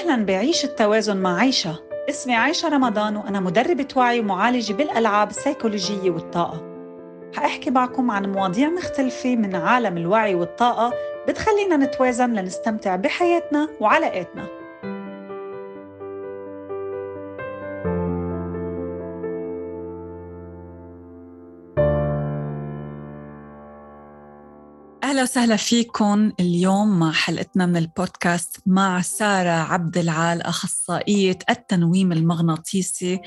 أهلا بعيش التوازن مع عيشة. اسمي عيشة رمضان وأنا مدربة وعي ومعالجة بالألعاب السيكولوجية والطاقة. حأحكي معكم عن مواضيع مختلفة من عالم الوعي والطاقة بتخلينا نتوازن لنستمتع بحياتنا وعلاقاتنا. أهلا وسهلا فيكم اليوم مع حلقتنا من البودكاست مع سارة عبد العال أخصائية التنويم المغناطيسي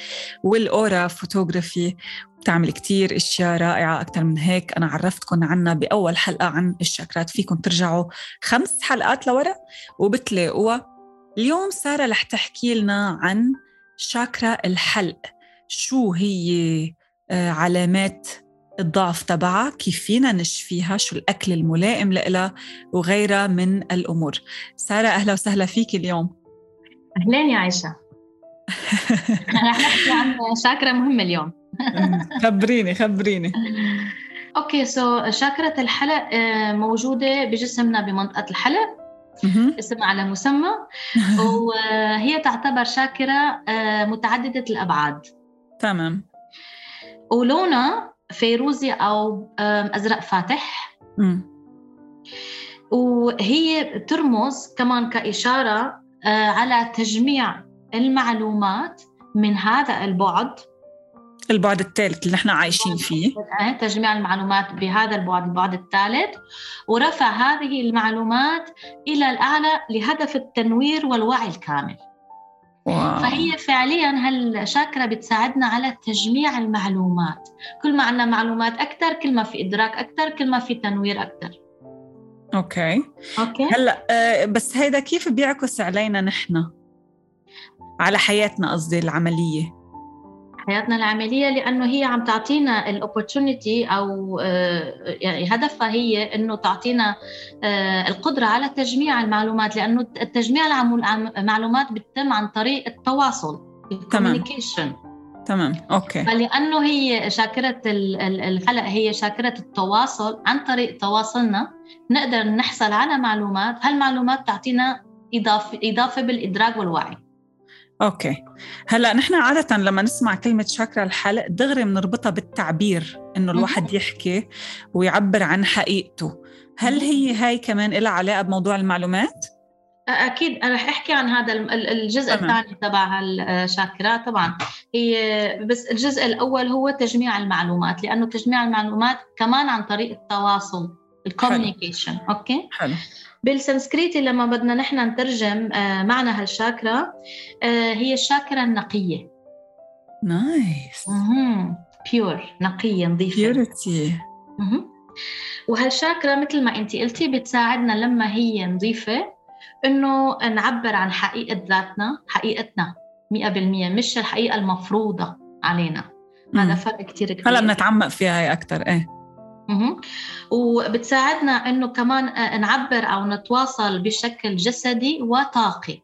والأورا فوتوغرافي بتعمل كتير أشياء رائعة أكثر من هيك. أنا عرفتكم عنها بأول حلقة عن الشاكرات فيكم ترجعوا خمس حلقات لورا وبتلاقوها. اليوم سارة رح تحكي لنا عن شاكرا الحلق. شو هي آه، علامات الضعف تبعها كيف فينا نشفيها شو الأكل الملائم لها وغيرها من الأمور. سارة أهلا وسهلا فيك اليوم. أهلين يا عائشة. رح نحكي عن شاكرا مهمة اليوم. خبريني خبريني. okay so شاكرا الحلق آه، موجودة بجسمنا بمنطقة الحلق. اسم على مسمى. وهي تعتبر شاكرا آه، متعددة الأبعاد. تمام. ولونها فيروزي أو أزرق فاتح. م. وهي ترمز كمان كإشارة آه، على تجميع المعلومات من هذا البعد. البعد الثالث اللي نحن عايشين فيه. آه، تجميع المعلومات بهذا البعد البعد الثالث. ورفع هذه المعلومات إلى الأعلى لهدف التنوير والوعي الكامل. wow. فهي فعليا هالشاكرا بتساعدنا على تجميع المعلومات. كل ما عندنا معلومات أكثر كل ما في إدراك أكثر كل ما في تنوير أكثر okay. okay؟ هلأ آه بس هيدا كيف بيعكس علينا نحن؟ على حياتنا قصدي العملية. حياتنا العملية لأنه هي عم تعطينا ال opportunity أو آه، يعني هدفها هي إنه تعطينا آه، القدرة على تجميع المعلومات لأنه تجميع المعلومات بتتم عن طريق التواصل ال communication. تمام. أوكي. فلأنه هي شاكرة الحلق هي شاكرة التواصل عن طريق تواصلنا نقدر نحصل على معلومات هالمعلومات تعطينا اضافه إضافة بالإدراك والوعي. okay. هلأ نحن عادة لما نسمع كلمة شاكرا الحلق دغري بنربطها بالتعبير إنه الواحد يحكي ويعبر عن حقيقته. هل هي هاي كمان لها علاقة بموضوع المعلومات؟ أكيد. أنا رح أحكي عن هذا الجزء. الثاني تبع الشاكرا طبعا هي بس الجزء الأول هو تجميع المعلومات لأنه تجميع المعلومات كمان عن طريق التواصل ال communication okay؟ حلو. بالسنسكريتي لما بدنا نحن نترجم آه، معنى هالشاكرا آه، هي الشاكرا النقية. nice بيور نقية نظيفة. بيورتي وهالشاكرا مثل ما انت قلتي بتساعدنا لما هي نظيفة إنه نعبر عن حقيقة ذاتنا حقيقتنا 100% مش الحقيقة المفروضة علينا. هذا فرق كثير كبير. هلا بنتعمق فيها هي أكثر إيه. وبتساعدنا إنه كمان آه، نعبر أو نتواصل بشكل جسدي وطاقي.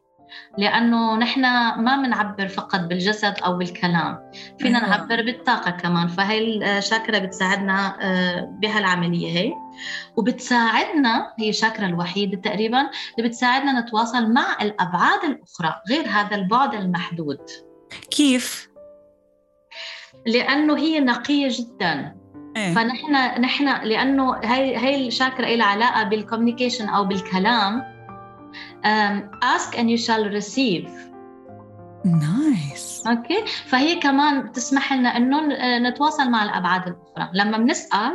لأنه نحن ما بنعبر فقط بالجسد أو بالكلام. فينا. نعبر بالطاقة كمان. فهي الشاكرا بتساعدنا آه، بهالعملية هي. وبتساعدنا هي الشاكرا الوحيدة تقريبا اللي بتساعدنا نتواصل مع الأبعاد الأخرى غير هذا البعد المحدود. كيف؟ لأنه هي نقية جدا؟ فنحن نحن لأنه هي هي الشاكرا لها علاقة بالكوميونيكيشن أو بالكلام ask and you shall receive. nice. okay؟ فهي كمان بتسمح لنا إنه نتواصل مع الأبعاد الأخرى. لما بنسأل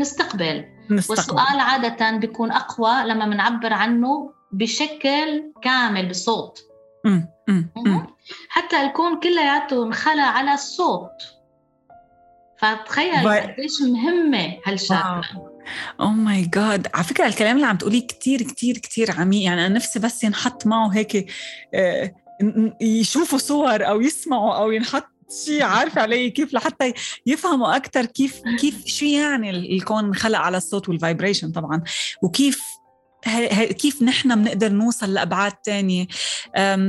نستقبل. نستقبل. والسؤال عادة بيكون أقوى لما بنعبر عنه بشكل كامل بصوت. م. م. م. حتى الكون كلياته انخلق على الصوت. فتخيل قديش مهمة هالشغلة. oh my god على فكرة الكلام اللي عم تقوليه كتير كتير كتير عميق. يعني أنا نفسي بس ينحط معه هيك آه، يشوفوا صور أو يسمعوا أو ينحط شيء عارف علي كيف لحتى يفهموا أكثر كيف كيف شو يعني الكون خلق على الصوت وال vibration طبعا. وكيف كيف نحن بنقدر نوصل لأبعاد تانية؟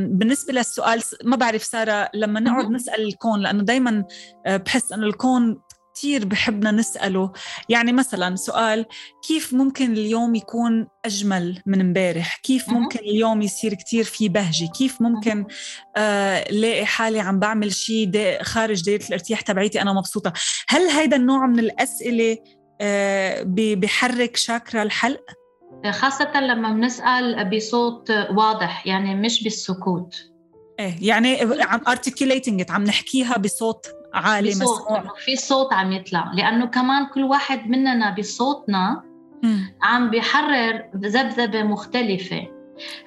بالنسبة للسؤال ما بعرف سارة لما نقعد نسأل الكون لأنه دائما آه، بحس إنه الكون كتير بحبنا نسأله. يعني مثلا سؤال كيف ممكن اليوم يكون أجمل من امبارح؟ كيف ممكن اليوم يصير كتير في بهجة؟ كيف ممكن آه لاقي حالي عم بعمل شيء دا خارج دايرة الارتياح تبعيتي أنا مبسوطة؟ هل هيدا النوع من الأسئلة آه بحرك شاكرا الحلق؟ خاصة لما بنسأل بصوت واضح يعني مش بالسكوت. إيه يعني عم articulating عم نحكيها بصوت عالي بصوت مسموع. في صوت عم يطلع. لأنه كمان كل واحد مننا بصوتنا عم بيحرر ذبذبة مختلفة.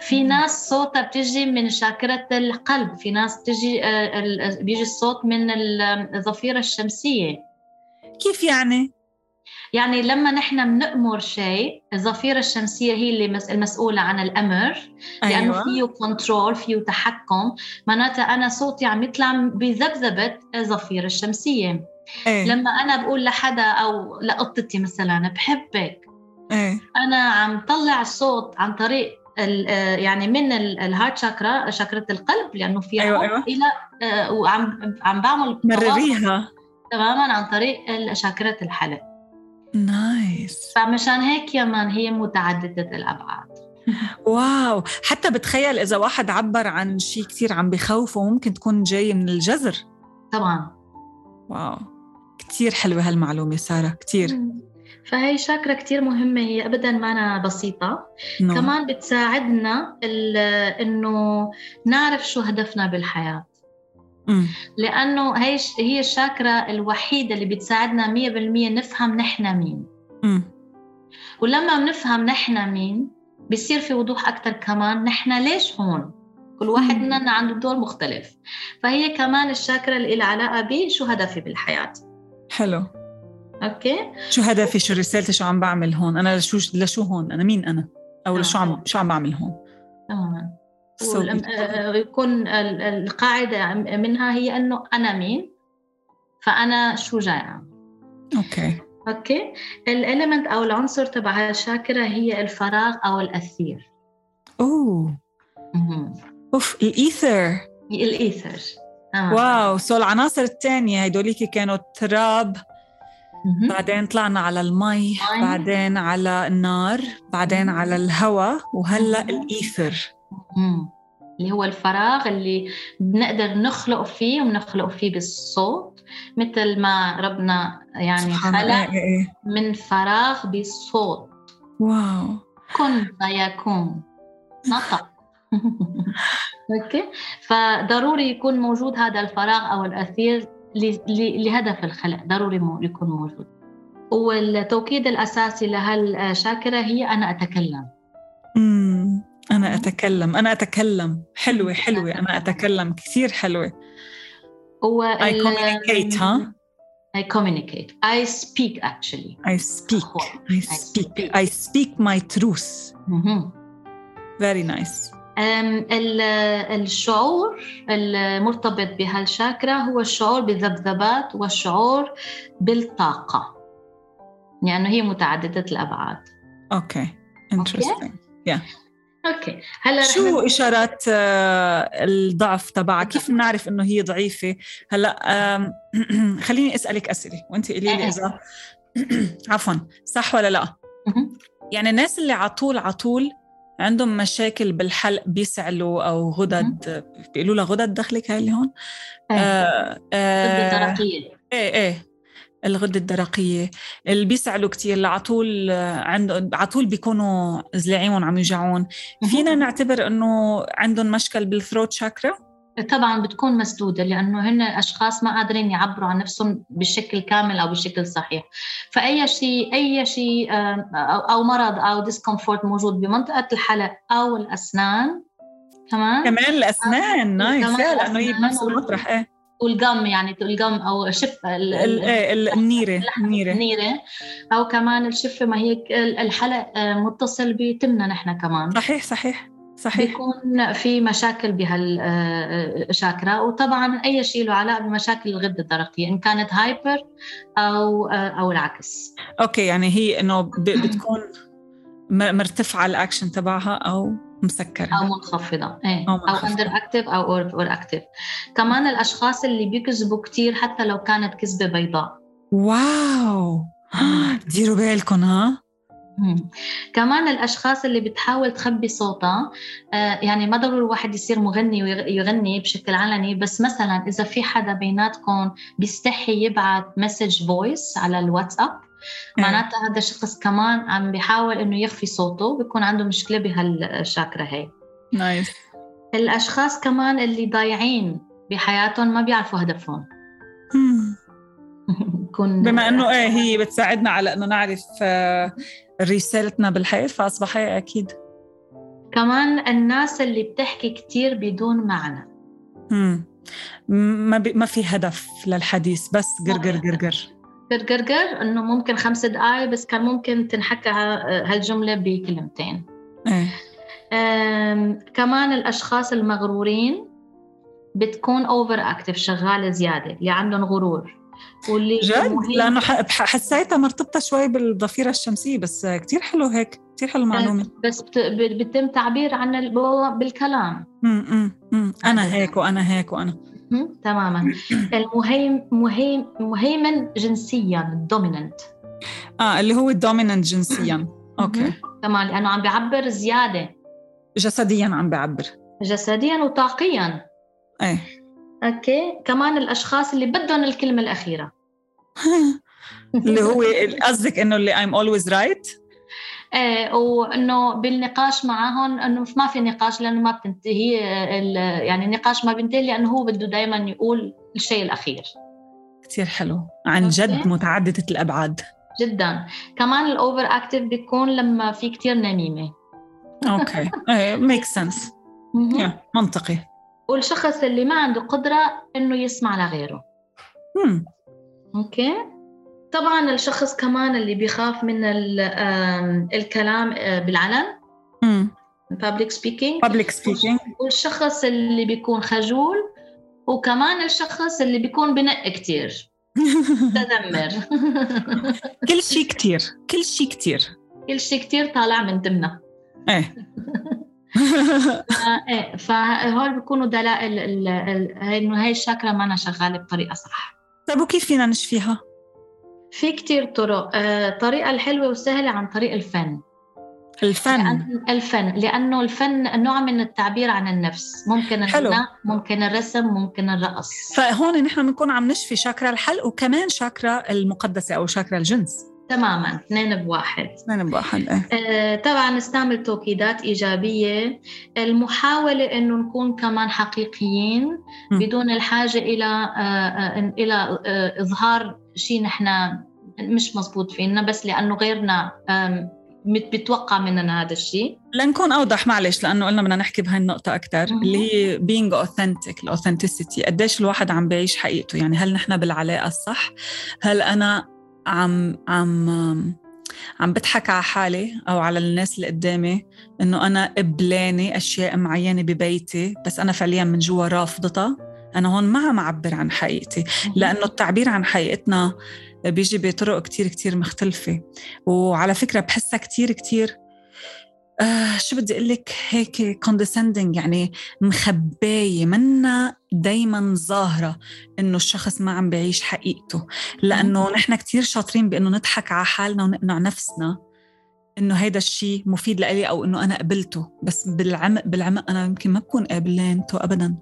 في ناس صوتها بتجي من شاكرة القلب في ناس بتجي آه، بيجي الصوت من الظفيرة الشمسية. كيف يعني؟ يعني لما نحن بنأمر شيء الظفيرة الشمسية هي اللي المسؤولة عن الأمر لأنه أيوة. فيه control فيه تحكم معناتها أنا صوتي عم يطلع بذبذبة الضفيرة الشمسية أيه. لما أنا بقول لحدا أو لقطتي مثلا بحبك أيه. أنا عم طلع الصوت عن طريق يعني من ال heart chakra شاكرة القلب لأنه فيها أيوة أيوة. إلى آه، وعم عم بعمل مرريها تماما عن طريق شاكرة الحلق nice فمشان هيك كمان هي متعددة الأبعاد. واو. حتى بتخيل إذا واحد عبر عن شيء كثير عم بخوفه ممكن تكون جاي من الجذر طبعا. واو. كثير حلوة هالمعلومة سارة كثير فهي شاكرة كتير مهمة هي أبدا ما أنا بسيطة. no. نعم. كمان بتساعدنا إنه نعرف شو هدفنا بالحياة. لأنه هي هي الشاكرا الوحيدة اللي بتساعدنا 100% نفهم نحن مين. ولما بنفهم نحن مين بصير في وضوح أكثر كمان نحن ليش هون؟ كل واحد مننا عنده دور مختلف. فهي كمان الشاكرا اللي لها علاقة بشو هدفي بالحياة. حلو. okay؟ شو هدفي؟ شو رسالتي؟ شو عم بعمل هون؟ أنا لشو لشو هون؟ أنا مين أنا؟ أو لشو عم شو عم بعمل هون؟ تماما يكون القاعدة منها هي أنه أنا مين فأنا شو جاي okay. okay؟ ال element أو العنصر تبع الشاكرة هي الفراغ أو الأثير. oh. أوف ال ether. ال ether. آه. واو. سو العناصر الثانية هدوليك كانوا التراب بعدين طلعنا على المي بعدين على النار بعدين على الهواء وهلأ الإيثر. اللي هو الفراغ اللي بنقدر نخلق فيه وبنخلق فيه بالصوت مثل ما ربنا يعني خلق إيه، إيه،. من فراغ بالصوت wow. كن فيكون. نطق. okay. فضروري يكون موجود هذا الفراغ أو الأثير لهدف الخلق. ضروري يكون موجود. والتوكيد الأساسي لهالشاكرة هي أنا أتكلم. أنا أتكلم أنا أتكلم. حلوة حلوة. أنا أتكلم. كثير حلوة. هو I communicate ها؟ I communicate. I speak actually. I speak. I speak. I speak my truth. very nice. الشعور المرتبط بهالشاكرا هو الشعور بالذبذبات والشعور بالطاقة. لأنه يعني هي متعددة الأبعاد. okay okay. interesting. Yeah. okay. هلا شو إشارات آه، الضعف تبعها كيف بنعرف إنه هي ضعيفة؟ هلا خليني أسألك أسئلة. وأنت قولي لي. اذا عفوا. صح ولا لا؟ يعني الناس اللي على طول على طول عندهم مشاكل بالحلق بيسعلوا أو غدد بيقولوا لها غدد دخلك هاي اللي هون. آه آه إيه إيه. الغدة الدرقية. اللي بيسعلوا كتير اللي عطول عن عطول بيكونوا زلاعيهم عم يوجعون. فينا نعتبر إنه عندهم مشكل بال throat chakra طبعا بتكون مسدودة لأنه هن أشخاص ما قادرين يعبروا عن نفسهم بشكل كامل أو بشكل صحيح. فأي شيء أي شيء أو مرض أو discomfort موجود بمنطقة الحلق أو الأسنان كمان كمان الأسنان nice. لأنه هي بنفس المطرح إيه. والفم يعني الفم أو شفه إيه، النيرة النيرة. النيرة. أو كمان الشفه ما هي الحلق آه، متصل بتمنا نحن كمان. صحيح صحيح صحيح. بيكون في مشاكل بهالشاكرا آه، وطبعا أي شيء له علاقة بمشاكل الغدة الدرقية إن كانت hyper أو آه، أو العكس. okay يعني هي إنه بتكون مرتفعة الاكشن تبعها أو مسكرة أو منخفضة. إيه. أو, أو under active أو over active كمان الأشخاص اللي بيكذبوا كتير حتى لو كانت كذبة بيضاء. wow! ديروا بالكم ها؟ كمان الأشخاص اللي بتحاول تخبي صوتها آه، يعني ما ضروري الواحد يصير مغني ويغني بشكل علني بس مثلا إذا في حدا بيناتكم بيستحي يبعث message voice على الواتساب. معناتها هذا الشخص كمان عم بيحاول إنه يخفي صوته بيكون عنده مشكلة بهالشاكرا هي نايس. الأشخاص كمان اللي ضايعين بحياتهم ما بيعرفوا هدفهم. بكون بما إنه إيه هي بتساعدنا على إنه نعرف آه، رسالتنا بالحياة فأصبح هي أكيد. كمان الناس اللي بتحكي كتير بدون معنى. امم ما بي ما في هدف للحديث بس قرقر قرقر قرقر إنه ممكن خمس دقائق بس كان ممكن تنحكى هالجملة بكلمتين. إيه. كمان الأشخاص المغرورين بتكون over active شغالة زيادة اللي عندهم غرور. والله جد؟ لأنه حسيتها مرتبطة شوي بالضفيرة الشمسية بس كتير حلو هيك كتير حلو المعلومة. بس بيتم تعبير عن بالكلام. امم امم أنا هيك وأنا هيك وأنا. تماما. المهيم مهيم مهيمن جنسيا ال dominant آه اللي هو ال dominant جنسيا. okay. تمام لأنه عم بيعبر زيادة. جسديا عم بيعبر. جسديا وطاقيا. إيه. okay. كمان الأشخاص اللي بدهم الكلمة الأخيرة. اللي هو قصدك إنه اللي I'm always right وإنه بالنقاش معهم إنه ما في نقاش لأنه ما بتنتهي يعني النقاش ما بينتهي لأنه هو بده دائما يقول الشيء الأخير. كثير حلو. عن جد متعددة الأبعاد. جدا. كمان ال over active بيكون لما في كثير نميمة. okay. make sense منطقي. والشخص اللي ما عنده قدرة إنه يسمع لغيره. مم. طبعا الشخص كمان اللي بيخاف من الكلام آه، بالعلن. public speaking. Public speaking. والشخص اللي بيكون خجول وكمان الشخص اللي بيكون بنق كتير. تذمر كل شيء كتير كل شيء كتير. كل شيء كتير طالع من دمنا. إيه. إيه. فهول بيكونوا دلائل إنه هاي الشاكرا ما أنا شغالة بطريقة صح. طيب وكيف فينا نشفيها؟ في كتير طرق. الطريقة آه، الحلوة والسهلة عن طريق الفن. الفن. لأن الفن لأنه الفن نوع من التعبير عن النفس. ممكن الغناء ممكن الرسم ممكن الرقص. فهون نحن بنكون عم نشفي شاكرا الحلق وكمان شاكرا المقدسة أو شاكرا الجنس. تماما. اثنين بواحد. اثنين بواحد إيه. آه طبعا نستعمل توكيدات إيجابية. المحاولة إنه نكون كمان حقيقيين م. بدون الحاجة إلى آه, آه، إلى آه إظهار شيء نحن مش مزبوط فينا بس لأنه غيرنا بتوقع مننا هذا الشيء لنكون أوضح معلش لأنه قلنا بدنا نحكي بهاي النقطة أكثر اللي هي being authentic الاوثنتسيتي قديش الواحد عم بيعيش حقيقته؟ يعني هل نحن بالعلاقة الصح؟ هل أنا عم عم عم بضحك على حالي أو على الناس اللي قدامي إنه أنا قبلاني أشياء معينة ببيتي بس أنا فعليا من جوا رافضتها؟ أنا هون ما عم أعبر عن حقيقتي لأنه التعبير عن حقيقتنا بيجي بطرق كتير كتير مختلفة. وعلى فكرة بحسها كتير كتير آه شو بدي أقول لك هيك كوندسندنج يعني مخباية منا دايما ظاهرة إنه الشخص ما عم بيعيش حقيقته. لأنه نحن كتير شاطرين بإنه نضحك على حالنا ونقنع نفسنا إنه هيدا الشيء مفيد لإلي أو إنه أنا قبلته. بس بالعمق بالعمق أنا يمكن ما بكون قابلانته ابدا.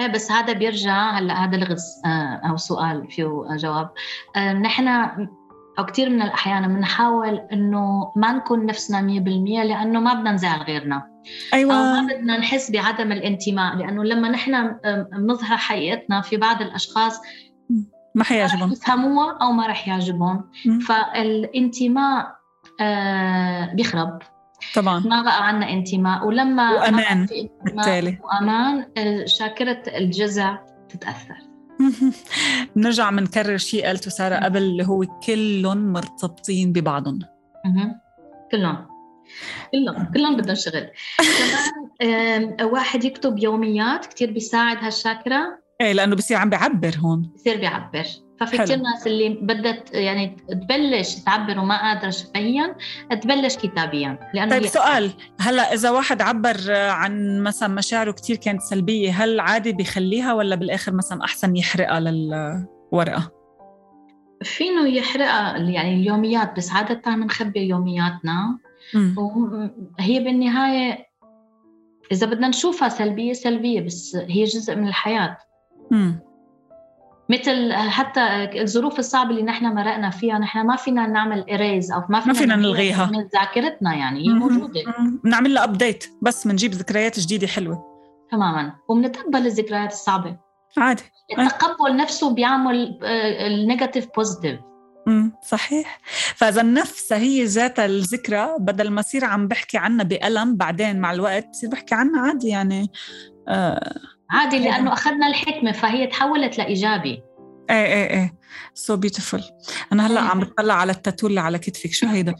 إيه بس هذا بيرجع هلا هذا لغز آه، أو سؤال فيه جواب. آه، نحن أو كثير من الأحيان بنحاول إنه ما نكون نفسنا 100% لأنه ما بدنا نزعل غيرنا. أيوة. أو ما بدنا نحس بعدم الانتماء لأنه لما نحن بنظهر حقيقتنا في بعض الأشخاص ما حيعجبهم يفهموها أو ما رح يعجبهم. فالانتماء آه بيخرب. طبعا. ما بقى عندنا انتماء. ولما وأمان بالتالي. وأمان شاكرة الجزع تتأثر. بنرجع بنكرر شيء قالته سارة قبل اللي هو كلهم مرتبطين ببعضهم. كلهم. كلهم. كلهم بدهم شغل. كمان واحد يكتب يوميات كثير بيساعد هالشاكرا إيه لأنه بصير عم بيعبر هون. بصير بيعبر. ففي كثير ناس اللي بدها يعني تبلش تعبر وما قادرة شفهيا تبلش كتابيا لأنه طيب سؤال هلأ إذا واحد عبر عن مثلا مشاعره كثير كانت سلبية هل عادي بيخليها ولا بالآخر مثلا أحسن يحرقها للورقة؟ فينه يحرق يعني اليوميات بس عادة بنخبي يومياتنا. وهي بالنهاية إذا بدنا نشوفها سلبية سلبية بس هي جزء من الحياة. مم. مثل حتى الظروف الصعبة اللي نحن مرقنا فيها نحن ما فينا نعمل erase أو ما فينا, ما فينا نلغيها. من ذاكرتنا يعني هي موجودة. بنعمل لها update بس بنجيب ذكريات جديدة حلوة. تماما. وبنتقبل الذكريات الصعبة. عادي. التقبل نفسه بيعمل آه، ال negative positive صحيح. فإذا النفس هي ذات الذكرى بدل ما اصير عم بحكي عنها بألم بعدين مع الوقت بصير بحكي عنها عادي يعني آه عادي لأنه أخذنا الحكمة فهي تحولت لايجابي إيه إيه إيه. so beautiful أنا هلأ عم بطلع على التاتو اللي على كتفك. شو هيدا؟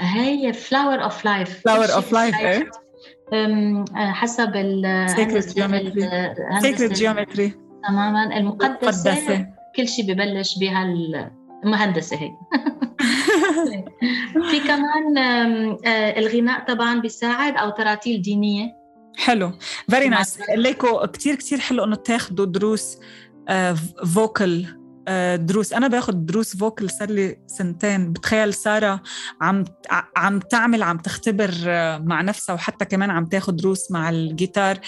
هي flower of life flower of life إيه. حسب ال sacred geometry تماما. المقدسة كل شيء ببلش بهالهندسة هي في كمان آه، الغناء طبعا بيساعد أو تراتيل دينية. حلو. very nice ليكو كثير كثير حلو إنه تاخذوا دروس vocal آه، آه، دروس. أنا باخذ دروس vocal صار لي سنتين. بتخيل سارة عم عم تعمل عم تختبر مع نفسها وحتى كمان عم تاخذ دروس مع الجيتار.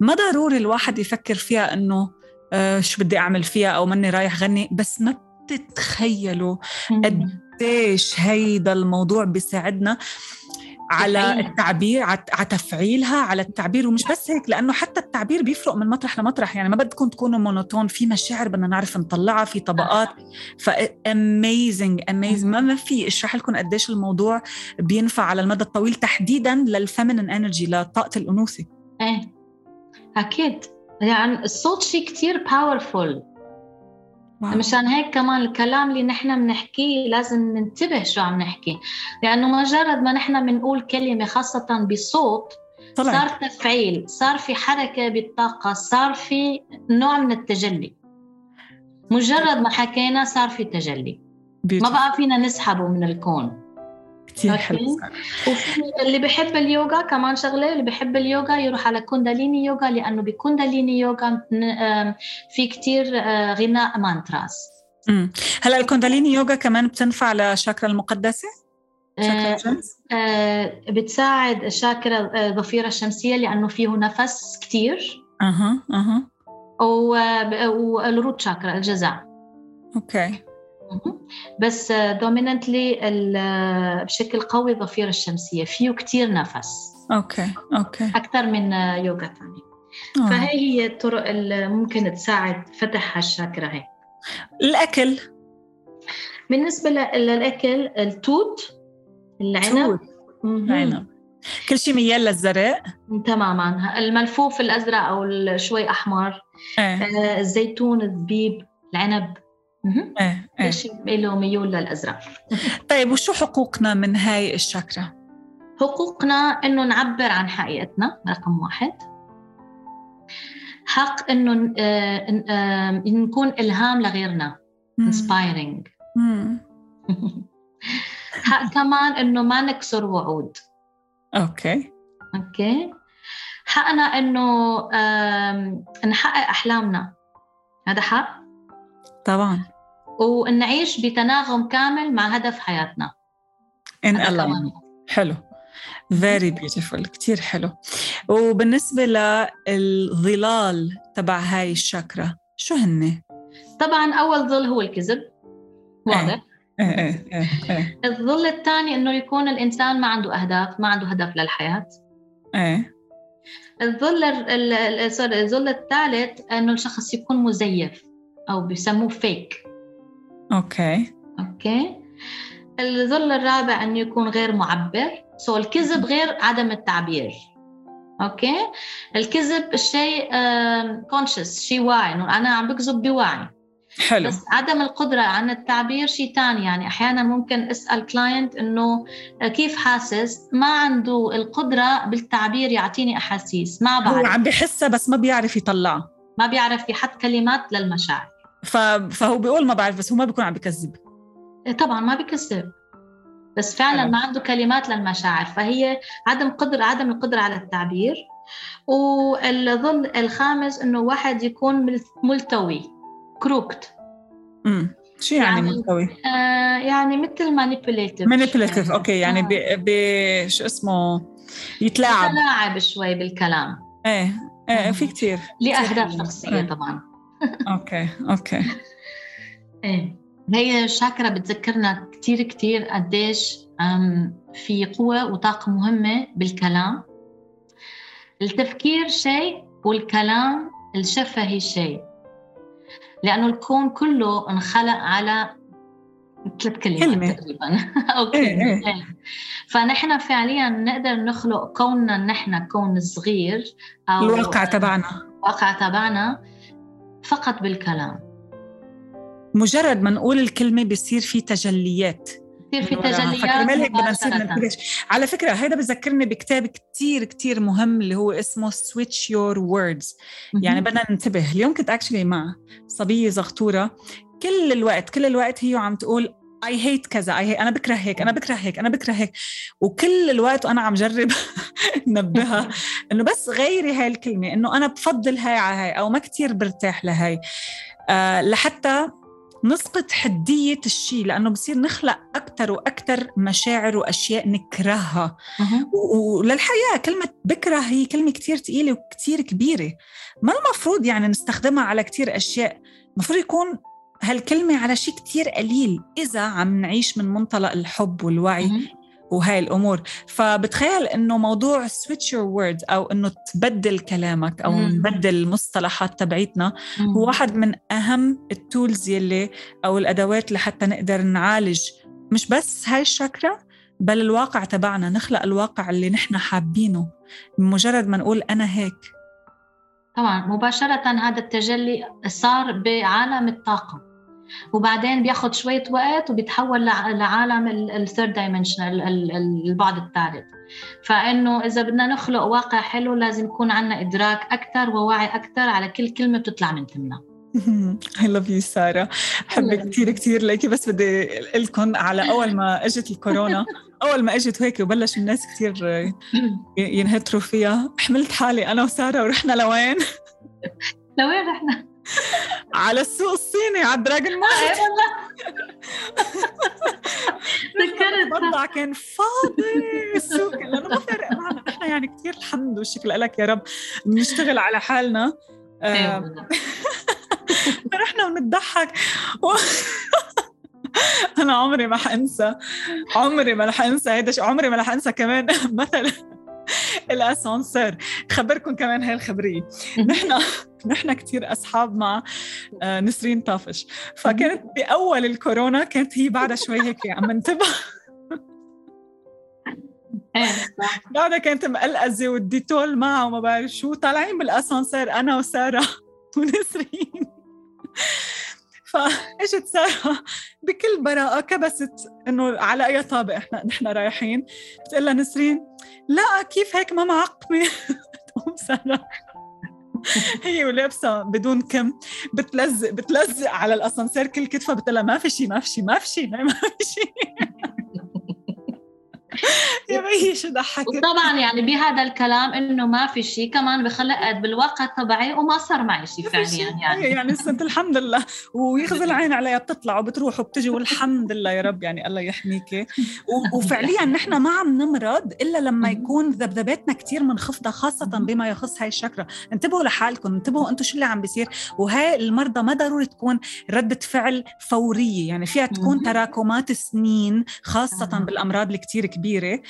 ما ضروري الواحد يفكر فيها إنه آه، شو بدي أعمل فيها أو ماني رايح غني. بس ما بتتخيلوا قديش هيدا الموضوع بيساعدنا. على التعبير على تفعيلها على التعبير ومش بس هيك لأنه حتى التعبير بيفرق من مطرح لمطرح. يعني ما بدكم تكونوا monotone في مشاعر بدنا نعرف نطلعها في طبقات. ف amazing amazing ما فيي اشرح لكم قديش الموضوع بينفع على المدى الطويل تحديدا لل feminine energy لطاقة الأنوثة. إيه أكيد. يعني الصوت شيء كثير powerful مشان هيك كمان الكلام اللي نحن بنحكيه لازم ننتبه شو عم نحكي. لأنه مجرد ما نحن بنقول كلمة خاصة بصوت طلع. صار تفعيل صار في حركة بالطاقة صار في نوع من التجلي. مجرد ما حكينا صار في تجلي. ما بقى فينا نسحبه من الكون. كثير حلو وفي اللي بحب اليوغا كمان شغلة اللي بحب اليوغا يروح على كونداليني يوغا لأنه بكونداليني يوغا في كثير آه، غناء مانتراس هلا الكونداليني يوغا كمان بتنفع للشاكرا المقدسة؟ آه آه بتساعد الشاكرا الضفيرة آه، الشمسية لأنه فيه نفس كثير أها أها. وال root chakra الجذع okay. بس dominantly بشكل قوي الضفيرة الشمسية. فيه كتير نفس. okay okay. أكثر من يوغا ثانية آه. فهي هي الطرق اللي ممكن تساعد فتح هالشاكرا هي الأكل. بالنسبة للأكل التوت العنب. العنب. كل شيء ميال للزرق. تماما. الملفوف الأزرق أو شوي أحمر. إيه. الزيتون الزبيب العنب. إيه إيه. له ميول للازرق طيب وشو حقوقنا من هاي الشاكرا؟ حقوقنا إنه نعبر عن حقيقتنا رقم واحد. حق إنه آه، آه، نكون إلهام لغيرنا انسبايرنج حق كمان إنه ما نكسر وعود. okay. okay. حقنا إنه نحقق أحلامنا. هذا حق. طبعا. ونعيش بتناغم كامل مع هدف حياتنا. إن الله. حلو. very beautiful كثير حلو. وبالنسبة للظلال تبع هاي الشاكرا شو هن؟ طبعا أول ظل هو الكذب. واضح. إيه. إيه إيه إيه. الظل الثاني إنه يكون الإنسان ما عنده أهداف ما عنده هدف للحياة. إيه. الظل الظل الثالث إنه الشخص يكون مزيف. أو بيسموه fake okay. okay. الظل الرابع انه يكون غير معبر. so الكذب غير عدم التعبير. okay. الكذب شيء كونشس شيء واعي. انه أنا عم بكذب بوعي. حلو. بس عدم القدرة عن التعبير شيء ثاني يعني أحيانا ممكن أسأل كلاينت إنه كيف حاسس؟ ما عنده القدرة بالتعبير يعطيني أحاسيس. ما بعرف. هو عم بحسها بس ما بيعرف يطلعها. ما بيعرف يحط كلمات للمشاعر. فهو بيقول ما بعرف بس هو ما بيكون عم بكذب إيه، طبعا ما بكذب بس فعلا ما عنده كلمات للمشاعر. فهي عدم قدر عدم القدرة على التعبير. والظل الخامس إنه واحد يكون ملتوي crooked. امم شو يعني, يعني منطوي؟ آه يعني مثل مانيبيوليتيف مانيبيوليتيف أوكي يعني ب ب شو اسمه؟ يتلاعب. يتلاعب شوي بالكلام. إيه إيه في كثير لأهداف شخصية إيه. طبعا. okay okay. إيه. هي الشاكرا بتذكرنا كثير كثير قديش في قوة وطاقة مهمة بالكلام. التفكير شيء والكلام الشفهي شيء. لأنه الكون كله انخلق على ثلاث كلمات. تقريبا. أو كلمة إيه. إيه. فنحن فعليا نقدر نخلق كوننا نحن كون صغير أو الواقع تبعنا. الواقع تبعنا. فقط بالكلام. مجرد ما نقول الكلمة بيصير في تجليات. كثير في تجليات هيك بدنا نصير ننتبه على فكرة هذا بذكرني بكتاب كتير كتير مهم اللي هو اسمه switch your words يعني بدنا ننتبه. اليوم كنت actually مع صبية زغطورة. كل الوقت كل الوقت هي عم تقول I hate كذا اي أنا بكره هيك أنا بكره هيك أنا بكره هيك. وكل الوقت وأنا عم جرب نبهها. إنه بس غيري هاي الكلمة إنه أنا بفضل هاي على هاي أو ما كتير برتاح لهي أه لحتى نسقط حدية الشيء لأنه بصير نخلق أكثر وأكثر مشاعر وأشياء نكرهها. وللحياة كلمة بكره هي كلمة كتير ثقيلة وكتير كبيرة. ما المفروض يعني نستخدمها على كتير أشياء. المفروض يكون هالكلمة على شيء كتير قليل إذا عم نعيش من منطلق الحب والوعي. وهاي الأمور. فبتخيل إنه موضوع switch your word أو إنه تبدل كلامك أو مم. نبدل المصطلحات تبعيتنا هو واحد من أهم ال tools يلي أو الأدوات لحتى نقدر نعالج مش بس هاي الشاكرا بل الواقع تبعنا نخلق الواقع اللي نحن حابينه. بمجرد ما نقول أنا هيك. طبعا مباشرة هذا التجلي صار بعالم الطاقة. وبعدين بياخذ شوية وقت وبيتحول لعالم ال third dimension البعد الثالث. فإنه إذا بدنا نخلق واقع حلو لازم يكون عندنا إدراك أكثر ووعي أكثر على كل كلمة بتطلع من تمنا. I love you سارة بحبك كثير كثير ليكي بس بدي قلكم على أول ما إجت الكورونا أول ما إجت هيك وبلش الناس كثير ينهتروا فيها. حملت حالي أنا وسارة ورحنا لوين؟ لوين رحنا؟ على السوق الصيني على Dragon Mart. والله. تذكرت كان فاضي. السوق لأنه ما فارق معنا. نحن يعني كثير الحمد والشكر لك يا رب. بنشتغل على حالنا. فرحنا ونضحك. أنا عمري ما حأنسى. عمري ما رح أنسى هيدا عمري ما رح أنسى كمان مثلا الأسانسير. خبركم كمان هاي الخبرية. نحن نحن كثير اصحاب مع آه، نسرين طافش. فكانت بأول الكورونا كانت هي بعدها شوي هيك عم انتبه إيه، بعدها كانت مقلقزة والديتول معها وما بعرف شو طالعين بالأسانسير أنا وسارة ونسرين. فاجت سارة بكل براءة كبست إنه على أي طابق إحنا نحن رايحين. بتقول لها نسرين لا كيف هيك ما معقمة؟ تقوم سارة. هي ولابسة بدون كم بتلزق بتلزق على الأسانسير كل كتفها بتقول ما في شيء ما في شيء ما في شيء ما في شيء يا بيي شو ضحكت؟ وطبعا يعني بهذا الكلام إنه ما في شيء كمان بخلقت بالواقع تبعي وما صار معي شيء فعليا يعني. يعني سنت الحمد لله. ويغزي العين عليها بتطلع وبتروح وبتجي والحمد لله يا رب يعني الله يحميكي وفعليا نحن ما عم نمرض إلا لما يكون ذبذباتنا كثير منخفضة خاصة بما يخص هاي الشكرة. انتبهوا لحالكم انتبهوا أنتم شو اللي عم بيصير. وهي المرضى ما ضروري تكون ردة فعل فورية يعني فيها تكون تراكمات سنين خاصة بالأمراض الكتير كبيرة.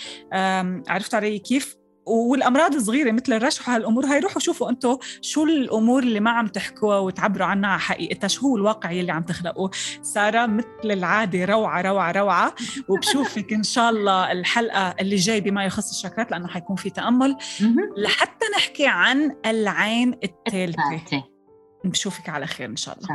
عرفت علي كيف؟ والأمراض الصغيرة مثل الرشح وهالأمور هاي روحوا شوفوا أنتم شو الأمور اللي ما عم تحكوها وتعبروا عنها على حقيقتها شو هو الواقع يلي عم تخلقوه. سارة مثل العادة روعة روعة روعة. وبشوفك إن شاء الله الحلقة اللي جاي بما يخص الشكرات لأنه حيكون في تأمل. لحتى نحكي عن العين الثالثة. بشوفك على خير إن شاء الله.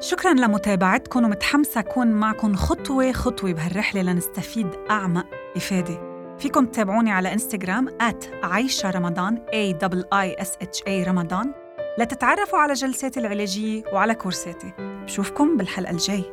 شكرا لمتابعتكم ومتحمسة أكون معكم خطوة خطوة بهالرحلة لنستفيد أعمق إفادة. فيكم تتابعوني على إنستغرام عايشة رمضان A I S H A رمضان. لتتعرفوا على جلساتي العلاجية وعلى كورساتي. بشوفكم بالحلقة الجاي